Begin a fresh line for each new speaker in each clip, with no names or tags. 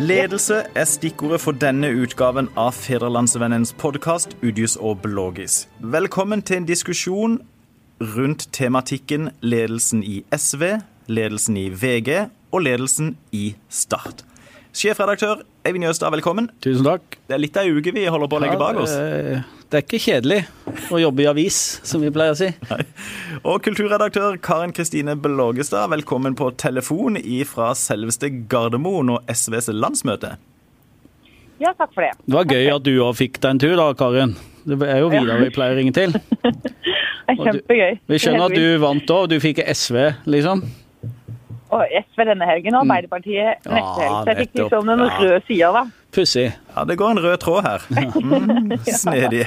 Ledelse er stikkordet for denne utgaven av Federlandsvennens podkast Udius og Blågis. Velkommen til en diskusjon rundt tematikken ledelsen i SV, ledelsen i VG og ledelsen i Start. Sjefredaktør Eivind Jøstad, velkommen.
Tusen takk.
Det er litt av ei uke vi holder på å legge bak oss.
Det er ikke kjedelig å jobbe i avis, som vi pleier å si.
Nei. Og kulturredaktør Karin Kristine Blågestad, velkommen på telefon fra selveste Gardermoen og SVs landsmøte.
Ja, takk for det.
Det var gøy at du òg fikk deg en tur, da, Karin. Det er jo Vidar vi pleier å ringe til.
Det er kjempegøy.
Vi skjønner at du vant òg, du fikk SV, liksom.
Og SV denne helgen og Arbeiderpartiet neste helg. Så jeg fikk liksom den røde sida, da.
Pussig.
Ja, det går en rød tråd her. Mm, snedig.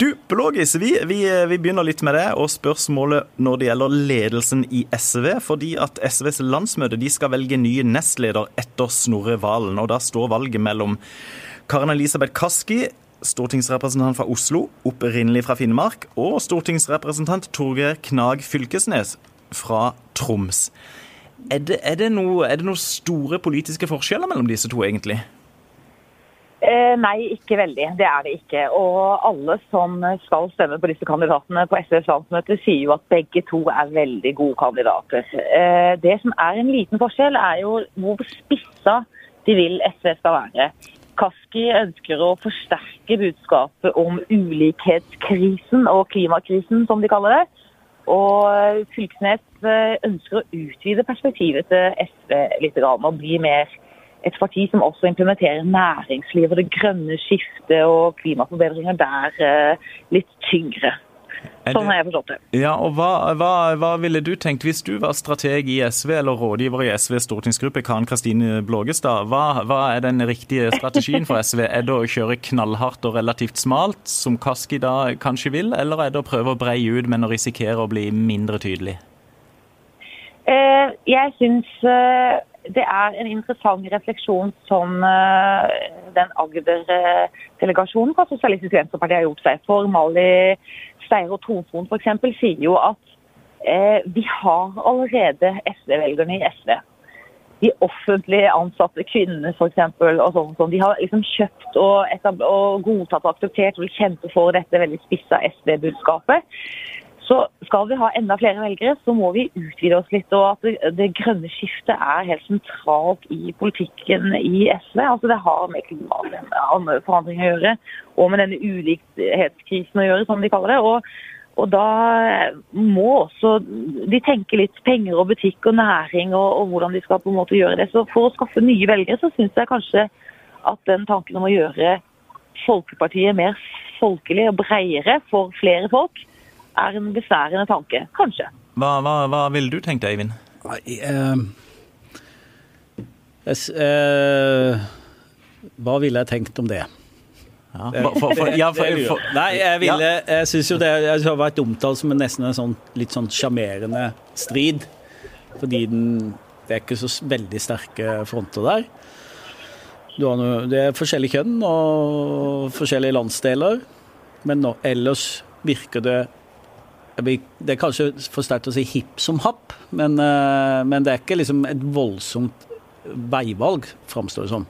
Du, Blågis, vi, vi, vi, begynner litt med det, og spørsmålet når det gjelder ledelsen i SV. Fordi at SVs landsmøte de skal velge ny nestleder etter Snorre Valen. Og da står valget mellom Karen Elisabeth Kaski, stortingsrepresentant fra Oslo, opprinnelig fra Finnmark, og stortingsrepresentant Torgeir Knag Fylkesnes fra Troms. Er det, er, det noe, det noen store politiske forskjeller mellom disse to, egentlig?
Eh, nei, ikke veldig. Det er det ikke. Og alle som skal stemme på disse kandidatene på SVs landsmøte, sier jo at begge to er veldig gode kandidater. Eh, det som er en liten forskjell, er jo hvor spissa de vil SV skal være. Kaski ønsker å forsterke budskapet om ulikhetskrisen og klimakrisen, som de kaller det. Og Fylkesnes eh, ønsker å utvide perspektivet til SV litt og bli mer et parti som også implementerer næringslivet og det grønne skiftet og klimaforbedringer der eh, litt tyngre. Sånn har jeg forstått det.
Ja, og hva, hva, hva, ville du tenkt hvis du var strateg i SV eller rådgiver i SVs stortingsgruppe, Karen Kristine Blågestad? Hva, hva, er den riktige strategien for SV? Er det å kjøre knallhardt og relativt smalt, som Kaski da kanskje vil, eller er det å prøve å breie ut, men å risikere å bli mindre tydelig?
Eh, jeg syns eh, det er en interessant refleksjon som eh, den Agder-delegasjonen fra Sosialistisk Venstreparti har gjort seg. For Mali Steire og Tonfon f.eks. sier jo at eh, vi har allerede SV-velgerne i SV. De offentlig ansatte kvinnene f.eks. og sånn, sånn. De har liksom kjøpt og, og godtatt og akseptert og vil kjempe for dette veldig spissa SV-budskapet. Så skal vi ha enda flere velgere, så må vi utvide oss litt. Og at det, grønne skiftet er helt sentralt i politikken i SV. Altså Det har med klimaforandring å gjøre, og med denne ulikhetskrisen å gjøre, som de kaller det. Og, og da må også de tenke litt penger og butikk og næring og, og, hvordan de skal på en måte gjøre det. Så for å skaffe nye velgere, så syns jeg kanskje at den tanken om å gjøre Folkepartiet mer folkelig og bredere for flere folk, er en besværende tanke. Kanskje.
Hva, hva, hva ville du tenkt, deg, Eivind?
Nei, eh, eh, hva ville jeg tenkt om det?
Ja, for, for, ja, for,
Nei, jeg ville Jeg syns jo det jeg har vært omtalt som en nesten en sånn litt sånn sjarmerende strid. Fordi den, det er ikke så veldig sterke fronter der. Noe, det er forskjellige kjønn og forskjellige landsdeler. Men nå, ellers virker det det er kanskje for sterkt å si hipp som happ, men, eh, men, det er ikke liksom et voldsomt veivalg, framstår det som.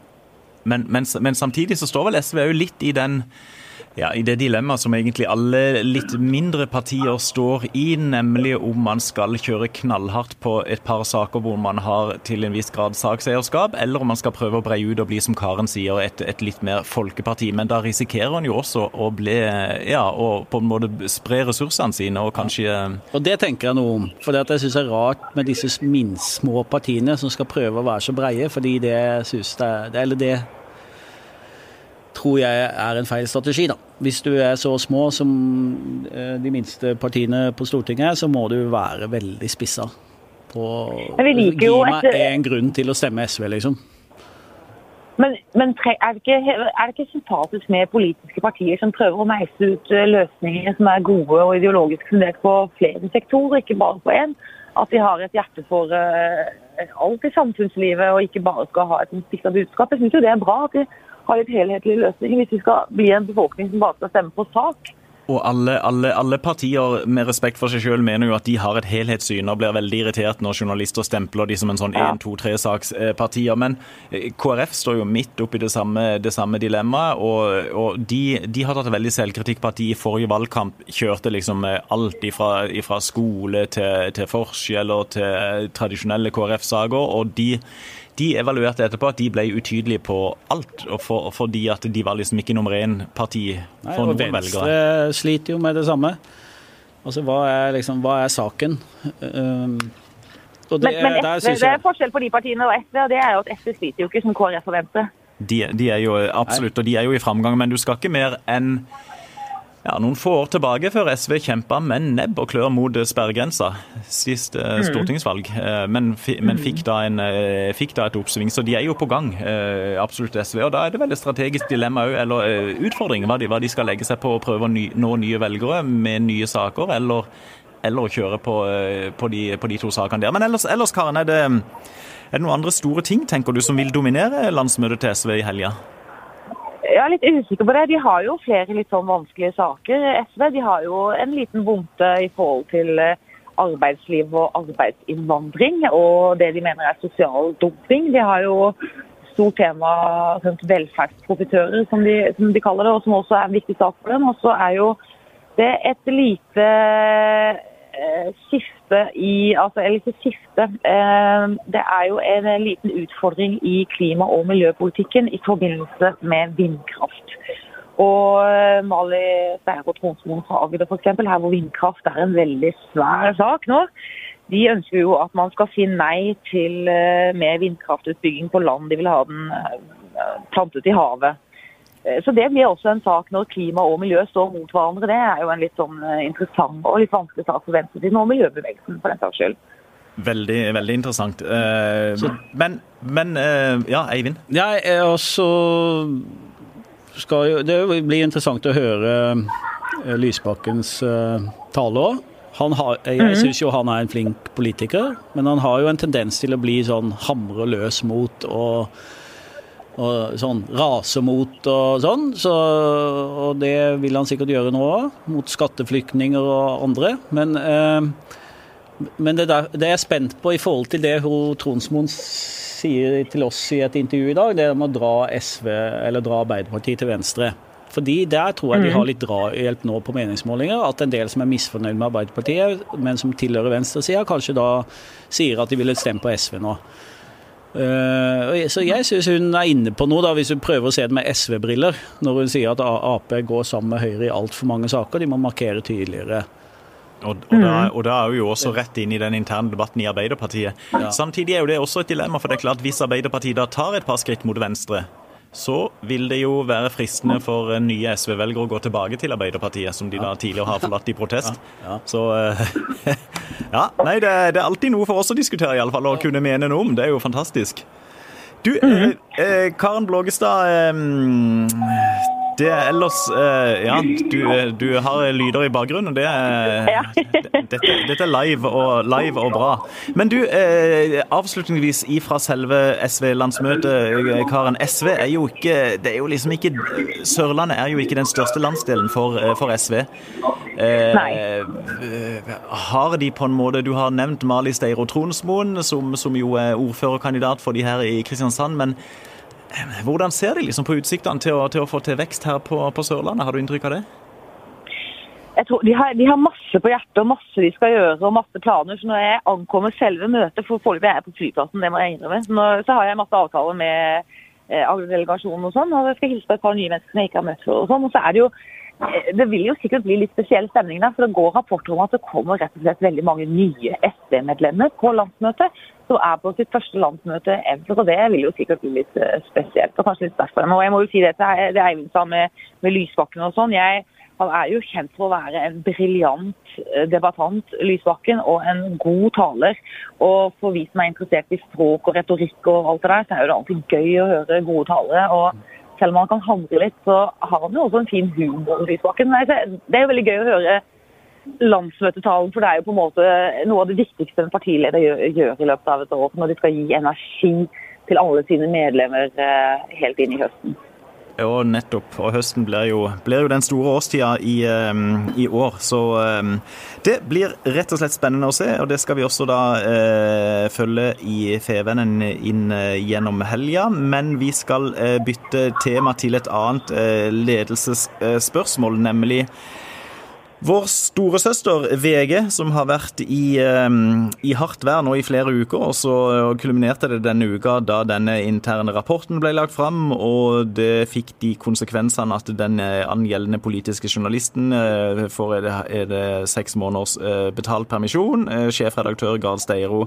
Men, men, men, samtidig så står vel SV òg litt i den ja, i det dilemmaet som egentlig alle litt mindre partier står i, nemlig om man skal kjøre knallhardt på et par saker hvor man har til en viss grad sakseierskap, eller om man skal prøve å breie ut og bli, som Karen sier, et, et litt mer folkeparti. Men da risikerer man jo også å bli Ja, og på en måte spre ressursene sine og kanskje
Og det tenker jeg noe om. For jeg syns det er rart med disse minst små partiene som skal prøve å være så breie, fordi det syns det, Eller det tror jeg er en feil strategi. da. Hvis du er så små som eh, de minste partiene på Stortinget, så må du være veldig spissa på Gi meg én grunn til å stemme SV, liksom.
Men, men er, det ikke, er, det ikke, sympatisk med politiske partier som prøver å meise ut eh, løsninger som er gode og ideologisk fundert på flere sektorer, ikke bare på én? At de har et hjerte for uh, alt i samfunnslivet og ikke bare skal ha et spissa budskap. Jeg syns jo det er bra at de har litt helhetlige løsninger hvis vi skal bli en befolkning som bare skal stemme på sak.
Og alle, alle, alle, partier med respekt for seg selv mener jo at de har et helhetssyn og blir veldig irritert når journalister stempler de som en sånn én, to, tre-sakspartier. Men eh, KrF står jo midt oppi det samme, det samme dilemmaet, og, og de, de, har tatt veldig selvkritikk på at de i forrige valgkamp kjørte liksom alt ifra, ifra skole til, til forskjeller til tradisjonelle KrF-saker. og de de evaluerte etterpå at de ble utydelige på alt, for, fordi at de var liksom ikke nummer én-parti for noen velgere.
Venstre sliter jo med det samme. Altså, hva er, liksom, hva er saken? Um,
det, men, men SV, jeg... det er forskjell på de partiene og SV, og det er jo at SV sliter jo ikke som KrF og Venstre.
De, de, er jo absolutt, og de er jo i framgang, men du skal ikke mer enn ja, noen få år tilbake, før SV kjempa med nebb og klør mot sperregrensa sist eh, mm. stortingsvalg, eh, men, men fikk, da en, eh, fikk, da et oppsving. Så de er jo på gang, absolutt SV. Og da er det vel et strategisk dilemma òg, eller utfordring, hva de, hva de, skal legge seg på å prøve å nå nye velgere med nye saker, eller, eller å kjøre på, på, de, på, de, to sakene der. Men ellers, ellers Karen, er det, er det noen andre store ting, tenker du, som vil dominere landsmøtet til SV i helga?
Jeg er litt usikker på det. De har jo flere litt sånn vanskelige saker. SV de har jo en liten bunte i forhold til eh, arbeidsliv og arbeidsinnvandring og det de mener er sosial dumping. De har jo stort tema rundt velferdsprofitører, som, som, de kaller det, og som også er en viktig sak for dem. Og så er jo det et lite skifte i Altså, eller ikke skifte. Eh, det er jo en liten utfordring i klima- og miljøpolitikken i forbindelse med vindkraft. Og Mali Steinar og Tronsmoen fra Agder f.eks., her hvor vindkraft er en veldig svær sak nå, de ønsker jo at man skal si nei til mer vindkraftutbygging på land. De vil ha den plantet i havet. Eh, så Det blir også en sak når klima og miljø står mot hverandre. Det er jo en litt sånn eh, interessant og litt vanskelig sak for venstresiden og miljøbevegelsen for den saks skyld.
Veldig, veldig interessant. Eh, men, men ja, Eivind?
Ja, også skal jo Det blir interessant å høre Lysbakkens tale òg. jeg mm. syns jo han er en flink politiker, men han har jo en tendens til å bli sånn hamre løs mot og og sånn rase mot og sånn. Så, og det vil han sikkert gjøre nå òg, mot skatteflyktninger og andre. Men, eh, men det, der, det, er jeg spent på i forhold til det hun Tronsmoen sier til oss i et intervju i dag, det er om å dra SV eller dra Arbeiderpartiet til venstre. Fordi Der tror jeg de har litt drahjelp nå på meningsmålinger. At en del som er misfornøyd med Arbeiderpartiet, men som tilhører venstresida, kanskje da sier at de ville stemme på SV nå. Uh, så jeg syns hun er inne på noe, da, hvis hun prøver å se det med SV-briller, når hun sier at Ap går sammen med Høyre i altfor mange saker. De må markere tydeligere.
Og, og, da, mm. og, da, er hun jo også rett inn i den interne debatten i Arbeiderpartiet. Ja. Samtidig er jo det også et dilemma, for det er klart hvis Arbeiderpartiet da tar et par skritt mot venstre, så vil det jo være fristende for nye SV-velgere å gå tilbake til Arbeiderpartiet, som de da tidligere har forlatt i protest. Så eh, ja, nei, det, det, er alltid noe for oss å diskutere, iallfall, og kunne mene noe om. Det er jo fantastisk. Du, eh, eh, Karen Blågestad. Eh, det er ellers eh, Ja, du, du, har lyder i bakgrunnen. Det er, dette, dette, er live og, live og, bra. Men du, eh, avslutningsvis ifra selve SV-landsmøtet, eh, Karen. SV er jo ikke Det er jo liksom ikke Sørlandet er jo ikke den største landsdelen for, for SV.
Nei.
Har de på en måte Du har nevnt Mali Steiro Tronsmoen, som, som jo er ordførerkandidat for de her i Kristiansand. men hvordan ser de liksom på utsiktene til til å, få til vekst her på, på, Sørlandet? Har du inntrykk av det?
Jeg tror de har, de har, masse på hjertet og masse de skal gjøre og masse planer. Så når jeg ankommer selve møtet, for foreløpig er jeg på flyplassen, det må jeg innrømme, så, nå, så har jeg masse avtaler med eh, delegasjonen og sånn. Og jeg skal hilse på et par nye mennesker som jeg ikke har møtt før. og sånn, og så er det jo Eh, det vil jo sikkert bli litt spesiell stemning der, for det går rapporter om at det kommer rett og slett veldig mange nye SV-medlemmer på landsmøtet, som er på sitt første landsmøte ever. og Det vil jo sikkert bli litt eh, spesielt, og kanskje litt derfor. Og jeg må jo si det til Eivind sa med, med Lysbakken og sånn. han er jo kjent for å være en briljant eh, debattant, Lysbakken, og en god taler. Og for vi som er interessert i språk og retorikk og alt det der, så er det alltid gøy å høre gode talere. og selv om han kan handle litt, så har han jo også en fin humor. Lysbakken. Det er jo veldig gøy å høre landsmøtetalen, for det er jo på en måte noe av det viktigste en partileder gjør, gjør i løpet av et år. Når de skal gi energi til alle sine medlemmer eh, helt inn i høsten.
Ja, nettopp. Og høsten blir jo, blir jo den store årstida i, um, i år. Så um, det blir rett og slett spennende å se, og det skal vi også da eh, følge i Fevennen inn gjennom helga. Men vi skal bytte tema til et annet ledelsesspørsmål, nemlig vår storesøster VG, som har vært i, i, hardt vær nå i flere uker, og så kulminerte det denne uka da denne interne rapporten ble lagt fram, og det fikk de konsekvensene at den eh, angjeldende politiske journalisten uh, får er det, er det seks måneders betalt permisjon. Sjefredaktør Gard Steiro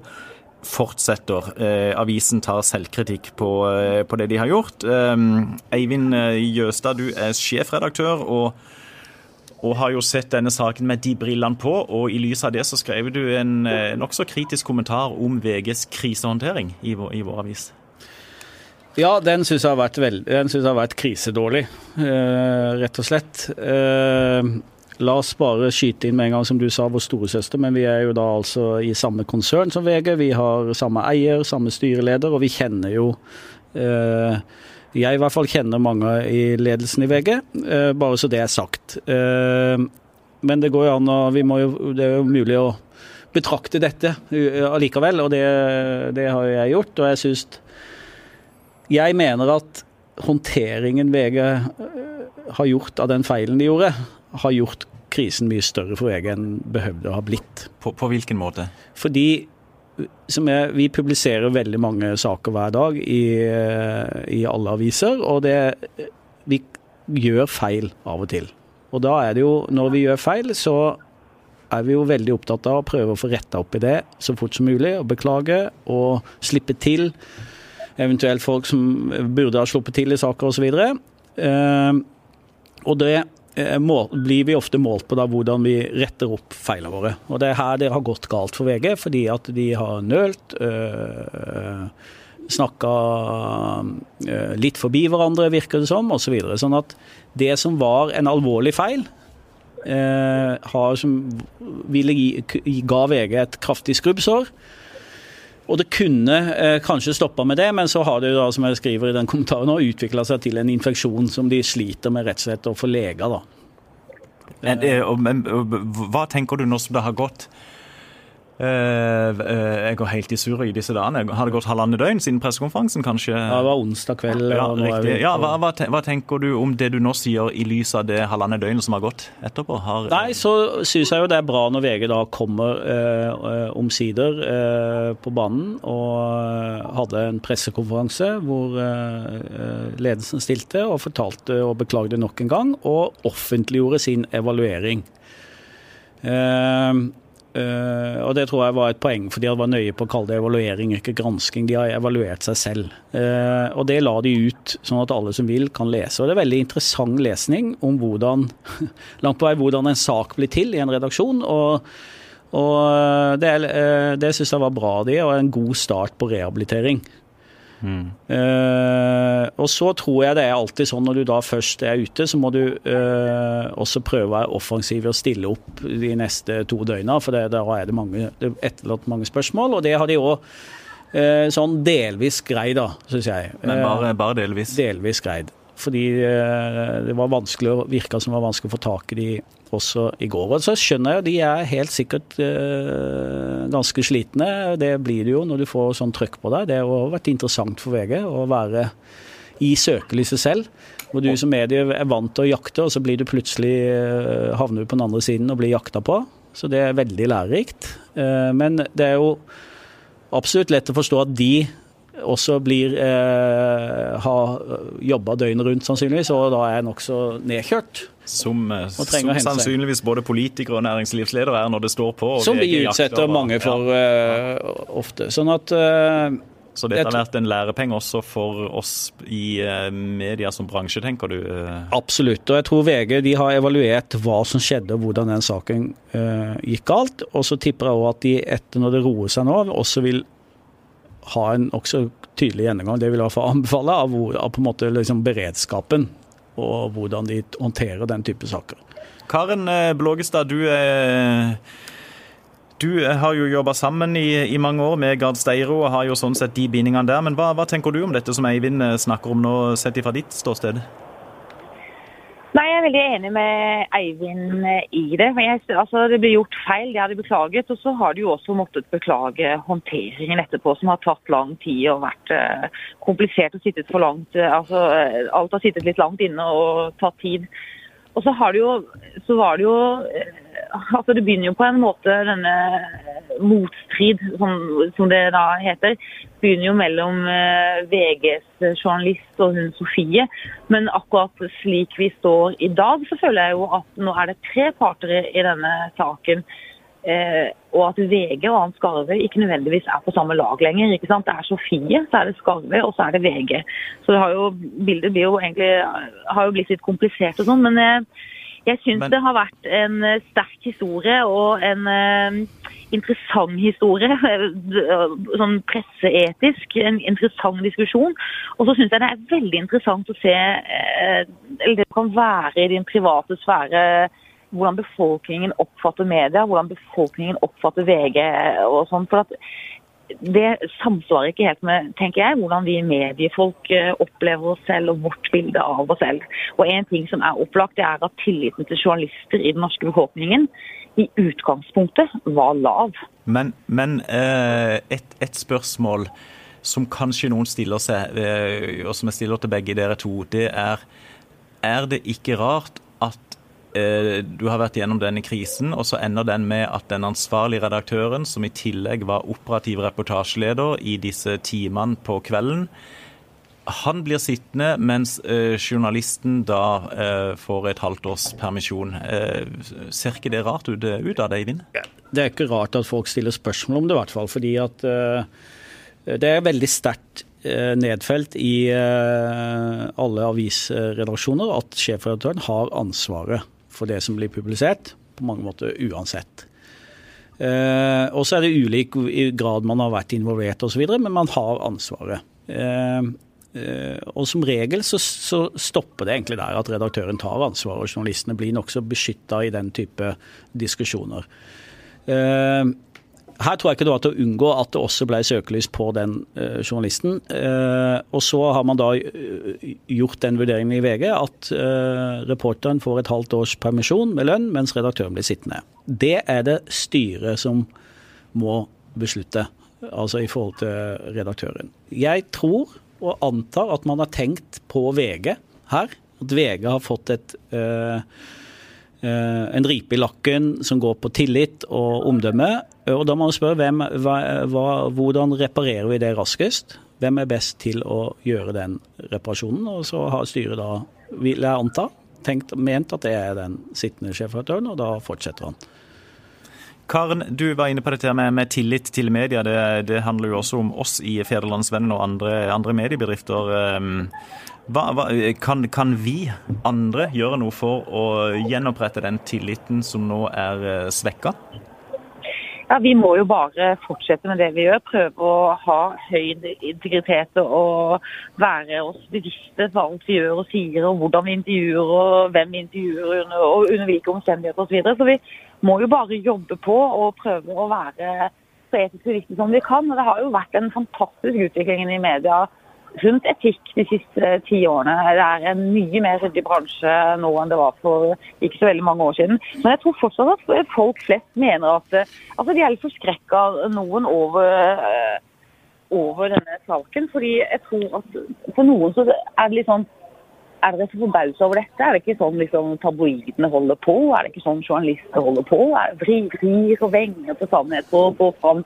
fortsetter. avisen tar selvkritikk på, på, det de har gjort. Eivind Jøstad, du er sjefredaktør. og og har jo sett denne saken med de brillene på. Og i lys av det så skrev du en eh, nokså kritisk kommentar om VGs krisehåndtering i vår, i vår avis.
Ja, den syns jeg veld, jeg har vært krisedårlig, eh, rett og slett. Eh, la oss bare skyte inn med en gang, som du sa, vår storesøster, men vi er jo da altså i samme konsern som VG. Vi har samme eier, samme styreleder, og vi kjenner jo eh, jeg i hvert fall kjenner mange i ledelsen i VG, eh, bare så det er sagt. Eh, men det går jo an å Det er jo mulig å betrakte dette allikevel, og det, det har jeg gjort. Og jeg syns Jeg mener at håndteringen VG eh, har gjort av den feilen de gjorde, har gjort krisen mye større for VG enn behøvde å ha blitt.
På, på hvilken måte?
Fordi er, vi publiserer veldig mange saker hver dag i, i alle aviser, og det, vi gjør feil av og til. Og da er det jo, når vi gjør feil, så er vi jo veldig opptatt av å prøve å få retta opp i det så fort som mulig, og beklage og slippe til eventuelt folk som burde ha sluppet til i saker osv. Og, uh, og det Eh, blir vi ofte målt på da hvordan vi retter opp feilene våre. Og Det er her det har gått galt for VG, fordi at de har nølt. Øh, Snakka øh, litt forbi hverandre, virker det som, osv. Så sånn at det som var en alvorlig feil, øh, har, som ville gi, ga VG et kraftig skrubbsår. Og det kunne eh, kanskje stoppa med det, men så har det jo da, som jeg skriver i den kommentaren, utvikla seg til en infeksjon som de sliter med rett og slett å få lega. da.
Men, eh, hva tenker du nå som det har gått jeg går helt i surr i disse dagene. Har det gått halvannet døgn siden pressekonferansen, kanskje?
Ja, det var onsdag kveld.
Ja, riktig. Ja, hva, hva, hva, tenker du om det du nå sier, i lys av det halvannet døgnet som har gått etterpå? Har,
Nei, så syns jeg jo det er bra når VG da kommer eh, omsider på banen og hadde en pressekonferanse hvor ledelsen stilte og fortalte og beklagde nok en gang, og offentliggjorde sin evaluering. Uh, Uh, og Det tror jeg var et poeng, for de var nøye på å kalle det evaluering, ikke gransking. De har evaluert seg selv. Uh, og Det la de ut, sånn at alle som vil kan lese. Og Det er veldig interessant lesning om hvordan langt på vei hvordan en sak blir til i en redaksjon. og, og Det, uh, det syns jeg var bra de, og en god start på rehabilitering. Mm. Og så tror jeg det er alltid sånn når du da først er ute, så må du uh, også prøve å være offensiv og stille opp de neste to døgna, for det, da er det, mange, det er etterlatt mange spørsmål. Og det har de òg uh, eh, sånn delvis greid, da, syns jeg.
Men bare, bare delvis?
Delvis greid. Fordi det var vanskelig, virka som det var vanskelig å få tak i de også i går. Og så skjønner jeg de er helt sikkert ganske slitne. Det blir det jo når du får sånn trøkk på deg. Det har vært interessant for VG å være i søkelyset selv. Hvor du som medie er vant til å jakte, og så blir du plutselig uh, havner du på den andre siden og blir jakta på. Så det er veldig lærerikt. Uh, men det er jo absolutt lett å forstå at de også blir eh, har jobba døgnet rundt, sannsynligvis, og da er nokså nedkjørt.
Som, eh, som sannsynligvis både politikere og næringslivsledere er når det står på.
som vi utsetter mange for uh, ofte. Sånn at uh,
Så dette har vært en lærepenge også for oss i uh, media som bransje, tenker du?
Absolutt. Og jeg tror VG de har evaluert hva som skjedde og hvordan den saken gikk galt. Og så tipper jeg òg at de etter når det roer seg nå, også vil ha en nokså tydelig gjennomgang, det vil jeg anbefale, av, av på en måte liksom beredskapen og hvordan de håndterer den type saker.
Karen eh, Blågestad, du, du har jo jobba sammen i, i, mange år med Gard Steiro og har jo sånn sett de bindingene der. Men hva, hva, tenker du om dette som Eivind eh, snakker om nå, sett fra ditt ståsted?
Nei, Jeg er veldig enig med Eivind i det. Men Jeg, altså, det ble gjort feil, det har de beklaget. Og så har de jo også måttet beklage håndteringen etterpå, som har tatt lang tid og vært uh, komplisert og sittet for langt. Altså, alt har sittet litt langt inne og tatt tid. Og så, har det jo, så var det jo altså Det begynner jo på en måte denne motstrid, som, som det da heter, begynner jo mellom eh, VGs journalist og hun Sofie. Men akkurat slik vi står i dag, så føler jeg jo at nå er det tre parter i, denne saken. Eh, og at VG og Ann Skarve ikke nødvendigvis er på samme lag lenger. ikke sant? Det er Sofie, så er det Skarve, og så er det VG. Så det har jo, bildet blir jo egentlig, har jo blitt litt komplisert og sånn. men eh, jeg syns Men... det har vært en eh, sterk historie og en uh, interessant historie. Sånn presseetisk. En interessant diskusjon. Og så syns jeg det er veldig interessant å se uh, Eller det kan være i din private sfære hvordan befolkningen oppfatter media, hvordan befolkningen oppfatter VG og sånn. For at det samsvarer ikke helt med tenker jeg, hvordan vi mediefolk eh, opplever oss selv og vårt bilde av oss selv. Og En ting som er opplagt, det er at tilliten til journalister i den norske befolkningen i utgangspunktet var lav.
Men, men eh, et, et, spørsmål som kanskje noen stiller seg, eh, og som jeg stiller til begge dere to, det er er det ikke rart du har vært gjennom denne krisen, og så ender den med at den ansvarlige redaktøren, som i tillegg var operativ reportasjeleder i disse timene på kvelden, han blir sittende, mens eh, journalisten da eh, får et halvt års permisjon. ser ikke det rart ut, ut av deg, Eivind?
Det er ikke rart at folk stiller spørsmål om det, i hvert fall. Fordi at det er veldig sterkt nedfelt i alle avisredaksjoner at sjefredaktøren har ansvaret for det som blir publisert, på mange måter uansett. Eh, og så er det ulik grad man har vært involvert osv., men man har ansvaret. Eh, eh, og som regel så, så, stopper det egentlig der at redaktøren tar ansvar, og journalistene blir nokså beskytta i den type diskusjoner. Eh, her tror jeg ikke det var til å unngå at det også ble søkelys på den uh, journalisten. Uh, og så har man da uh, gjort den vurderingen i VG at reporteren får et halvt års permisjon med lønn, mens redaktøren blir sittende. Det er det styret som må beslutte, altså i forhold til redaktøren. Jeg tror og antar at man har tenkt på VG her. At VG har fått et en ripe i lakken som går på tillit og omdømme, og Da må man spørre hvem, hva, hva, hvordan reparerer vi det raskest? Hvem er best til å gjøre den reparasjonen? Og så har styret da, vil jeg anta, tenkt, ment at det er den sittende sjefredaktøren, og da fortsetter han.
Karen, du var inne på dette med, med tillit til media. Det, det, handler jo også om oss i Federlandsvennen og andre, andre mediebedrifter. Ehm, hva, hva, kan, kan, vi andre gjøre noe for å gjenopprette den tilliten som nå er eh, svekka?
Ja, Vi må jo bare fortsette med det vi gjør. Prøve å ha høy integritet og være oss bevisste på alt vi gjør og sier, og hvordan vi intervjuer og hvem vi intervjuer under, og under hvilke omstendigheter osv. Så, videre. så vi må jo bare jobbe på og prøve å være så etisk bevisste som vi kan. Og Det har jo vært en fantastisk utvikling i media rundt etikk de siste ti årene. Det er en mye mer ryddig bransje nå enn det var for ikke så veldig mange år siden. Men jeg tror fortsatt at folk flest mener at altså de er litt forskrekka noen over, eh, over denne saken. Fordi jeg tror at for noen så er det litt sånn er dere så forbausa over dette? Er det ikke sånn liksom, tabloidene holder på? Er det ikke sånn journalister holder på? Er det vrir og venger på sannhet og får fram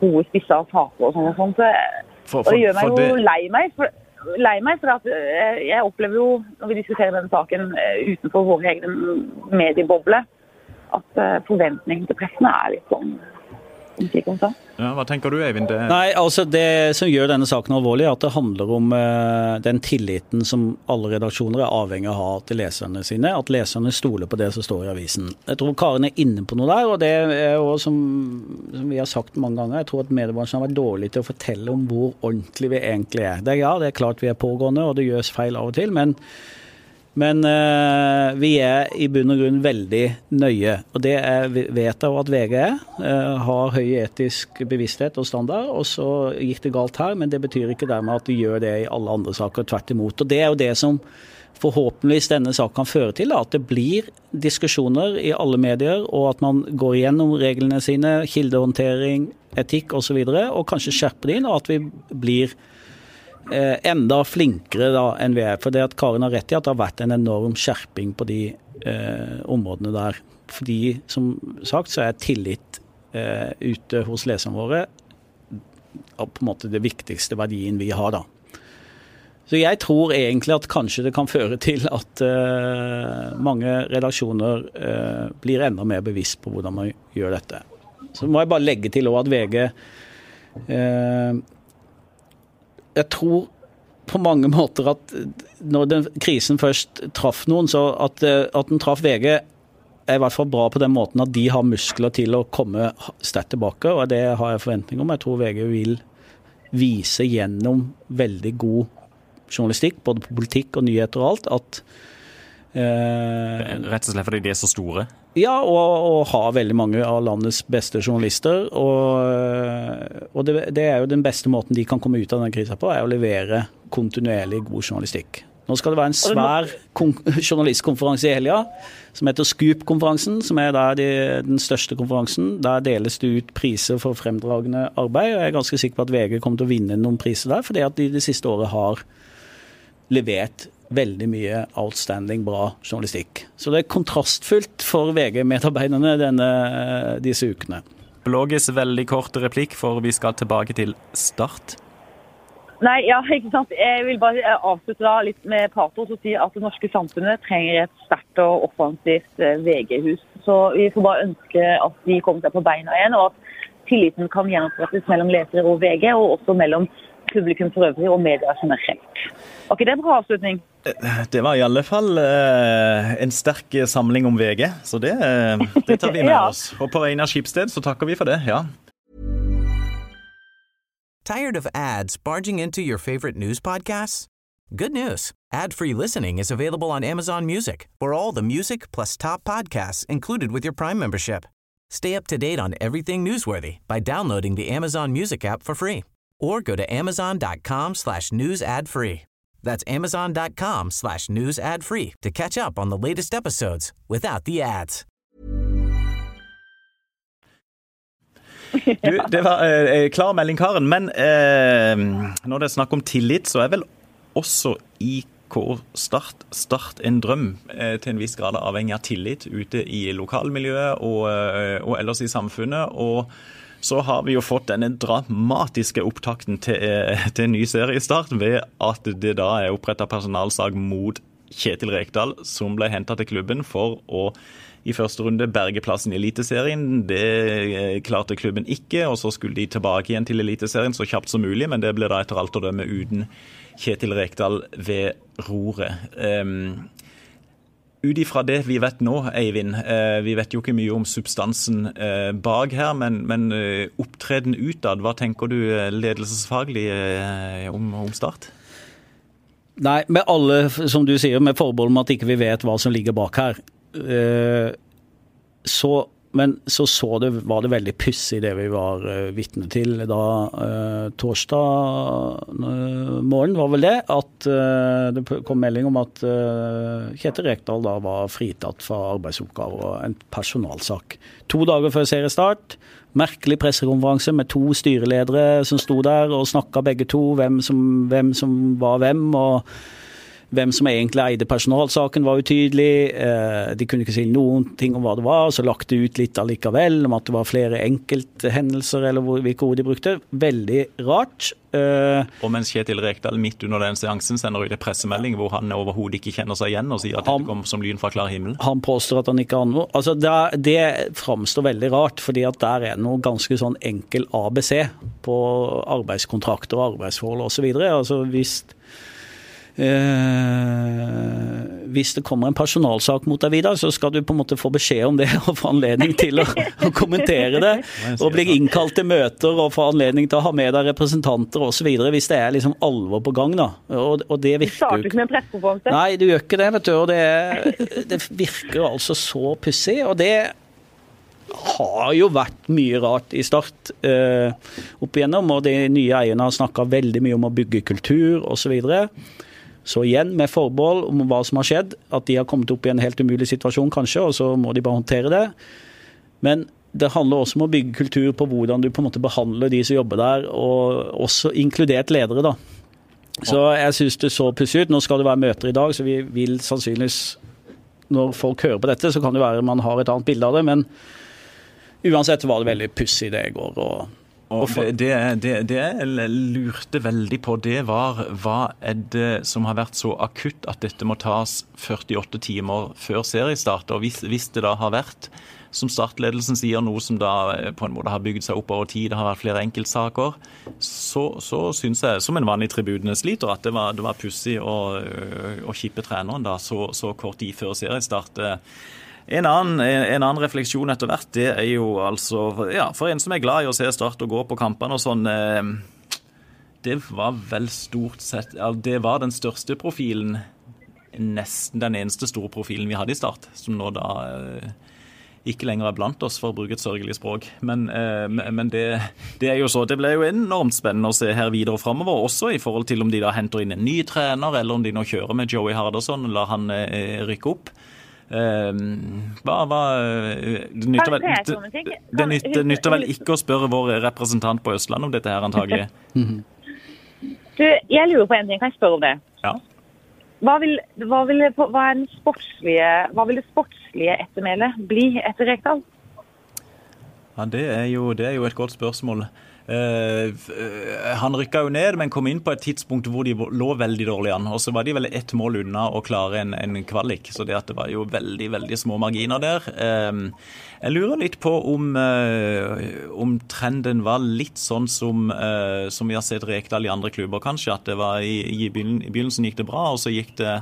gode, spissa saker og sånn og sånn? Så for, det gjør meg jo det... lei meg. For, lei meg, for at eh, jeg opplever jo, når vi diskuterer denne saken eh, utenfor våre egne medieboble, at eh, forventningene til pressen er litt sånn
ja, hva tenker du, Eivind? Det...
Nei, altså Det som gjør denne saken alvorlig, er at det handler om uh, den tilliten som alle redaksjoner er avhengig av å ha til leserne sine. At leserne stoler på det som står i avisen. Jeg tror Karen er inne på noe der, og det er jo som, som vi har sagt mange ganger. Jeg tror at mediebransjen har vært dårlig til å fortelle om hvor ordentlig vi egentlig er. Det er ja, det er klart vi er pågående, og det gjøres feil av og til. men Men uh, vi er i bunn og grunn veldig nøye. Og det er, vet jeg at VG er. Uh, har høy etisk bevissthet og standard. Og så gikk det galt her, men det betyr ikke dermed at de gjør det i alle andre saker. Tvert imot. Og det er jo det som forhåpentligvis denne saken kan føre til. At det blir diskusjoner i alle medier, og at man går igjennom reglene sine, kildehåndtering, etikk osv., og, så og kanskje skjerper det inn, og at vi blir enda flinkere da enn vi er. For det at Karin har rett i at det har vært en enorm skjerping på de eh, områdene der. Fordi, som sagt, så er tillit eh, ute hos leserne våre på en måte det viktigste verdien vi har, da. Så jeg tror egentlig at kanskje det kan føre til at eh, mange redaksjoner uh, blir enda mer bevisst på hvordan man gjør dette. Så må jeg bare legge til at VG uh, jeg tror på mange måter at når den, krisen først traff noen, så at, eh, at den traff VG er i hvert fall bra på den måten at de har muskler til å komme sterkt tilbake, og det har jeg forventning om. Jeg tror VG vil vise gjennom veldig god journalistikk, både på politikk og nyheter og alt, at
eh, Rett og slett fordi de er så store?
Ja, og, og har veldig mange av landets beste journalister. Og, og det, det, er jo den beste måten de kan komme ut av denne krisa på, er å levere kontinuerlig god journalistikk. Nå skal det være en svær journalistkonferanse i helga som heter Scoop-konferansen, som er de, den største konferansen. Der deles det ut priser for fremdragende arbeid, og jeg er ganske sikker på at VG kommer til å vinne noen priser der, fordi at de det siste året har levert veldig mye outstanding bra journalistikk. Så det er kontrastfullt for VG-medarbeiderne disse ukene.
Blågis veldig kort replikk, for vi skal tilbake til Start.
Nei, ja, ikke sant. Jeg vil bare avslutte da litt med patos og si at det norske samfunnet trenger et sterkt og offensivt eh, VG-hus. Så vi får bare ønske at de kommer seg på beina igjen, og at tilliten kan gjenopprettes mellom lesere og VG, og også mellom publikum for øvrig og media generelt. Var ikke det en bra avslutning?
Det var i alle fall uh, en sterk samling om VG, så det, uh, det tar vi med ja. oss. Og på vegne av Skipsted så takker vi for det, ja.
Tired of ads barging into your favorite news podcasts? Good news. Ad-free listening is available on Amazon Music for all the music plus top podcasts included with your Prime membership. Stay up to date on everything newsworthy by downloading the Amazon Music app for free or go to amazon.com slash news ad free. That's amazon.com slash news ad free to catch up on the latest episodes without the ads.
Du, det var eh, eh, klar melding, Karen. Men eh, når det er snakk om tillit, så er vel også IK Start, start en drøm eh, til en viss grad avhengig av tillit ute i lokalmiljøet og, eh, og ellers i samfunnet. og så har vi jo fått denne dramatiske opptakten til, eh, til en ny seriestart ved at det da er oppretta personalsak mot Kjetil Rekdal, som ble henta til klubben for å i første runde berge plassen i Eliteserien. Det eh, klarte klubben ikke, og så skulle de tilbake igjen til Eliteserien så kjapt som mulig, men det ble da etter alt å dømme uten Kjetil Rekdal ved roret. Um, ut ifra det vi vet nå, Eivind, eh, vi vet jo ikke mye om substansen eh, bak her, men, men eh, opptreden utad, hva tenker du ledelsesfaglig om, om Start?
Nei, med alle, som du sier, med forbehold om at ikke vi vet hva som ligger bak her. Så men så, så det, var det veldig pussig det vi var uh, vitne til da uh, torsdag uh, morgen, var vel det, at uh, det kom melding om at Kjetil Rekdal da var fritatt fra arbeidsoppgaver og en personalsak. To dager før seriestart. Merkelig pressekonferanse med to styreledere som sto der og snakka begge to, hvem som, hvem som var hvem. og hvem som egentlig eide personalsaken var utydelig. Eh, de kunne ikke si noen ting om hva det var. Så lagt det ut litt allikevel om at det var flere enkelthendelser, eller hvilke ord de brukte. Veldig rart.
Eh, og mens Kjetil Rekdal midt under den seansen sender ut en pressemelding hvor han overhodet ikke kjenner seg igjen og sier at dette kom som lyn fra klar himmel.
Han påstår at han ikke har noe Altså, det, det framstår veldig rart, fordi at der er det noe ganske sånn enkel ABC på arbeidskontrakter og arbeidsforhold osv. Altså, hvis Eh, hvis det kommer en personalsak mot deg, Vidar, så skal du på en måte få beskjed om det og få anledning til å, å kommentere det. Og bli innkalt til møter og få anledning til å ha med deg representanter osv. hvis det er liksom alvor på gang. da. Og, og det virker
jo ikke?
Nei, du gjør ikke det, vet du. Og det, det virker altså så pussig. Og det har jo vært mye rart i Start eh, opp igjennom, og de nye eierne har snakka veldig mye om å bygge kultur osv. Så, videre. Så igjen, med forbehold om hva som har skjedd, at de har kommet opp i en helt umulig situasjon kanskje, og så må de bare håndtere det. Men det handler også om å bygge kultur på hvordan du på en måte behandler de som jobber der, og også inkludert ledere, da. Så jeg syns det så pussig ut. Nå skal det være møter i dag, så vi vil sannsynligvis Når folk hører på dette, så kan det være man har et annet bilde av det, men uansett var det veldig pussig det i går. og
og det, det, det, jeg lurte veldig på, det var hva er det som har vært så akutt at dette må tas 48 timer før seriestart? Og hvis, hvis det da har vært, som startledelsen sier, noe som da eh, på en måte har bygd seg opp over tid, det har vært flere enkeltsaker, så, så syns jeg, som en vanlig tribunesliter, at det var, det var pussig å, å kippe treneren da så, så kort tid før seriestart. En annen, en annen, refleksjon etter hvert, det er jo altså Ja, for en som er glad i å se Start og gå på kampene og sånn eh, Det var vel stort sett Det var den største profilen, nesten den eneste store profilen vi hadde i Start, som nå da eh, ikke lenger er blant oss, for å bruke et sørgelig språk. Men, eh, men det, det, er jo så. Det ble jo enormt spennende å se her videre framover, også i forhold til om de da henter inn en ny trener, eller om de nå kjører med Joey Harderson og lar han rykke opp. Ehm, hva, hva, det, nytter vel, det, det nytter, nytter, vel, ikke å spørre vår representant på Østlandet om dette her, antagelig?
Du, jeg lurer på en ting. Kan jeg spørre om det?
Ja.
Hva vil, hva vil, hva hva vil det sportslige ettermælet bli etter Rekdal?
Ja, det er, jo, det er jo et godt spørsmål. Uh, han rykka jo ned, men kom inn på et tidspunkt hvor de lå veldig dårlig an. Og så var de vel ett mål unna å klare en, en kvalik, så det, det var jo veldig veldig små marginer der. Uh, jeg lurer litt på om, uh, om, trenden var litt sånn som, som vi har sett Rekdal i andre klubber, kanskje. At det var i, i, begynnelsen gikk det bra, og så gikk det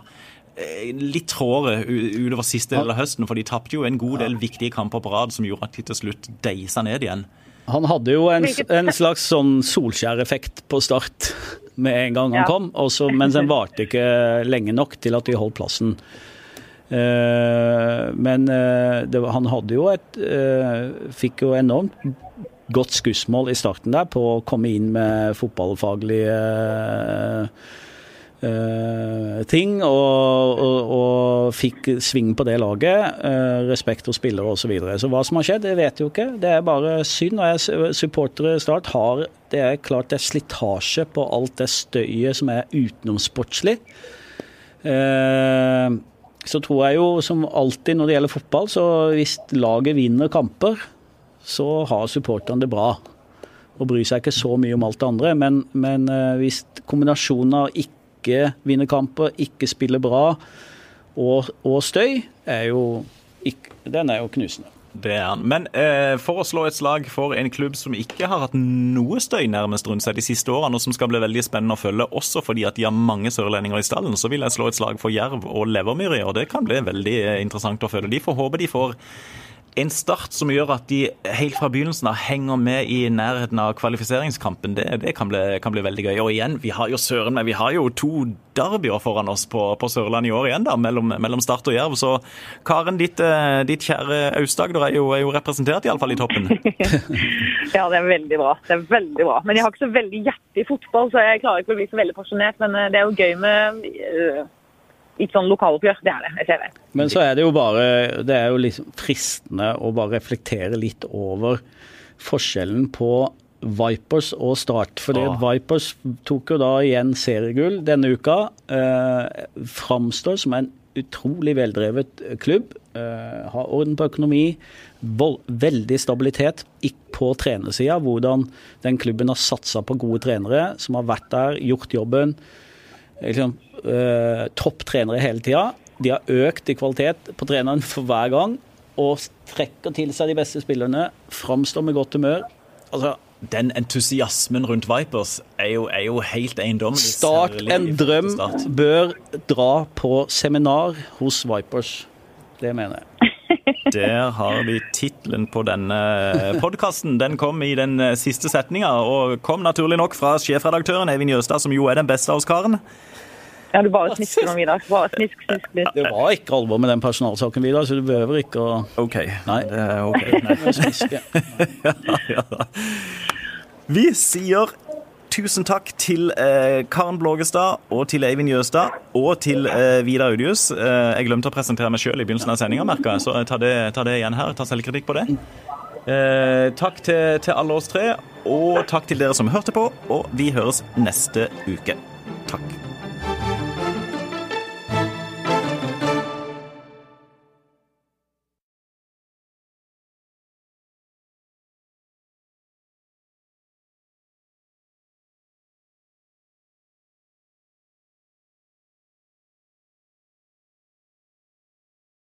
litt tråere utover siste del av høsten, for de tapte jo en god del viktige kamper på rad som gjorde at de til slutt deisa ned igjen.
Han hadde jo en, en slags sånn Solskjær-effekt på start med en gang han ja. kom, også, men den varte ikke lenge nok til at de holdt plassen. Uh, men uh, det, han hadde jo et uh, Fikk jo enormt godt skussmål i starten der på å komme inn med fotballfaglige Uh, ting, og, og, og, fikk sving på det laget. Uh, respekt hos spillere osv. Så, videre. så hva som har skjedd, det vet jeg jo ikke. Det er bare synd. Og jeg supportere Start har Det er klart det er slitasje på alt det støyet som er utenomsportslig. Uh, så tror jeg jo som alltid når det gjelder fotball, så hvis laget vinner kamper, så har supporterne det bra og bryr seg ikke så mye om alt det andre. Men, men hvis kombinasjonen av ikke ikke vinner kamper, ikke spiller bra og, og støy, er jo, ikke, den er jo knusende.
Det er han. Men eh, for å slå et slag for en klubb som ikke har hatt noe støy nærmest rundt seg de siste årene, og som skal bli veldig spennende å følge, også fordi at de har mange sørlendinger i stallen, så vil jeg slå et slag for Jerv og Levermyri, og det kan bli veldig eh, interessant å følge. De får håpe de får en start som gjør at de helt fra begynnelsen av henger med i nærheten av kvalifiseringskampen, det, det kan, bli, kan, bli, veldig gøy. Og igjen, vi har jo søren meg, vi har jo to derbyer foran oss på, på Sørlandet i år igjen, da, mellom, mellom Start og Jerv. Så Karen, ditt, eh, ditt kjære Aust-Agder er, er, jo representert, iallfall i toppen.
ja, det er veldig bra. Det er veldig bra. Men jeg har ikke så veldig hjerte i fotball, så jeg klarer ikke å bli så veldig pasjonert. Men eh, det er jo gøy med uh, litt sånn lokaloppgjør. Det er det. Jeg ser det.
Men så er det jo bare Det er jo liksom fristende å bare reflektere litt over forskjellen på Vipers og Start. Fordi ah. Vipers tok jo da igjen seriegull denne uka. Eh, framstår som en utrolig veldrevet klubb. Eh, har orden på økonomi. Veldig stabilitet på trenersida. Hvordan den klubben har satsa på gode trenere som har vært der, gjort jobben. Liksom, uh, topptrenere hele tida. De har økt i kvalitet på treneren for hver gang og trekker til seg de beste spillerne. Framstår med godt humør. Altså,
den entusiasmen rundt Vipers er jo, er jo helt eiendommelig.
Start en drøm
start.
bør dra på seminar hos Vipers. Det mener jeg.
Der har vi tittelen på denne podkasten. Den kom i den eh, siste setninga, og kom naturlig nok fra sjefredaktøren Eivind Jøstad, som jo er den beste av oss karene.
Ja, du bare snisker om Vidar. Bare snisk, snisk litt.
Det var ikke alvor med den personalsaken, Vidar, så du behøver ikke å
OK.
Nei.
Det er ok. Nei.
ja,
ja. Vi sier tusen takk til eh, Karen Blågestad og til Eivind Jøstad og til eh, Vidar Udius. Eh, jeg glemte å presentere meg sjøl i begynnelsen av sendinga, merka jeg, så ta det, ta det igjen her. Ta selvkritikk på det. Eh, takk til, til alle oss tre, og takk til dere som hørte på. Og vi høres neste uke. Takk.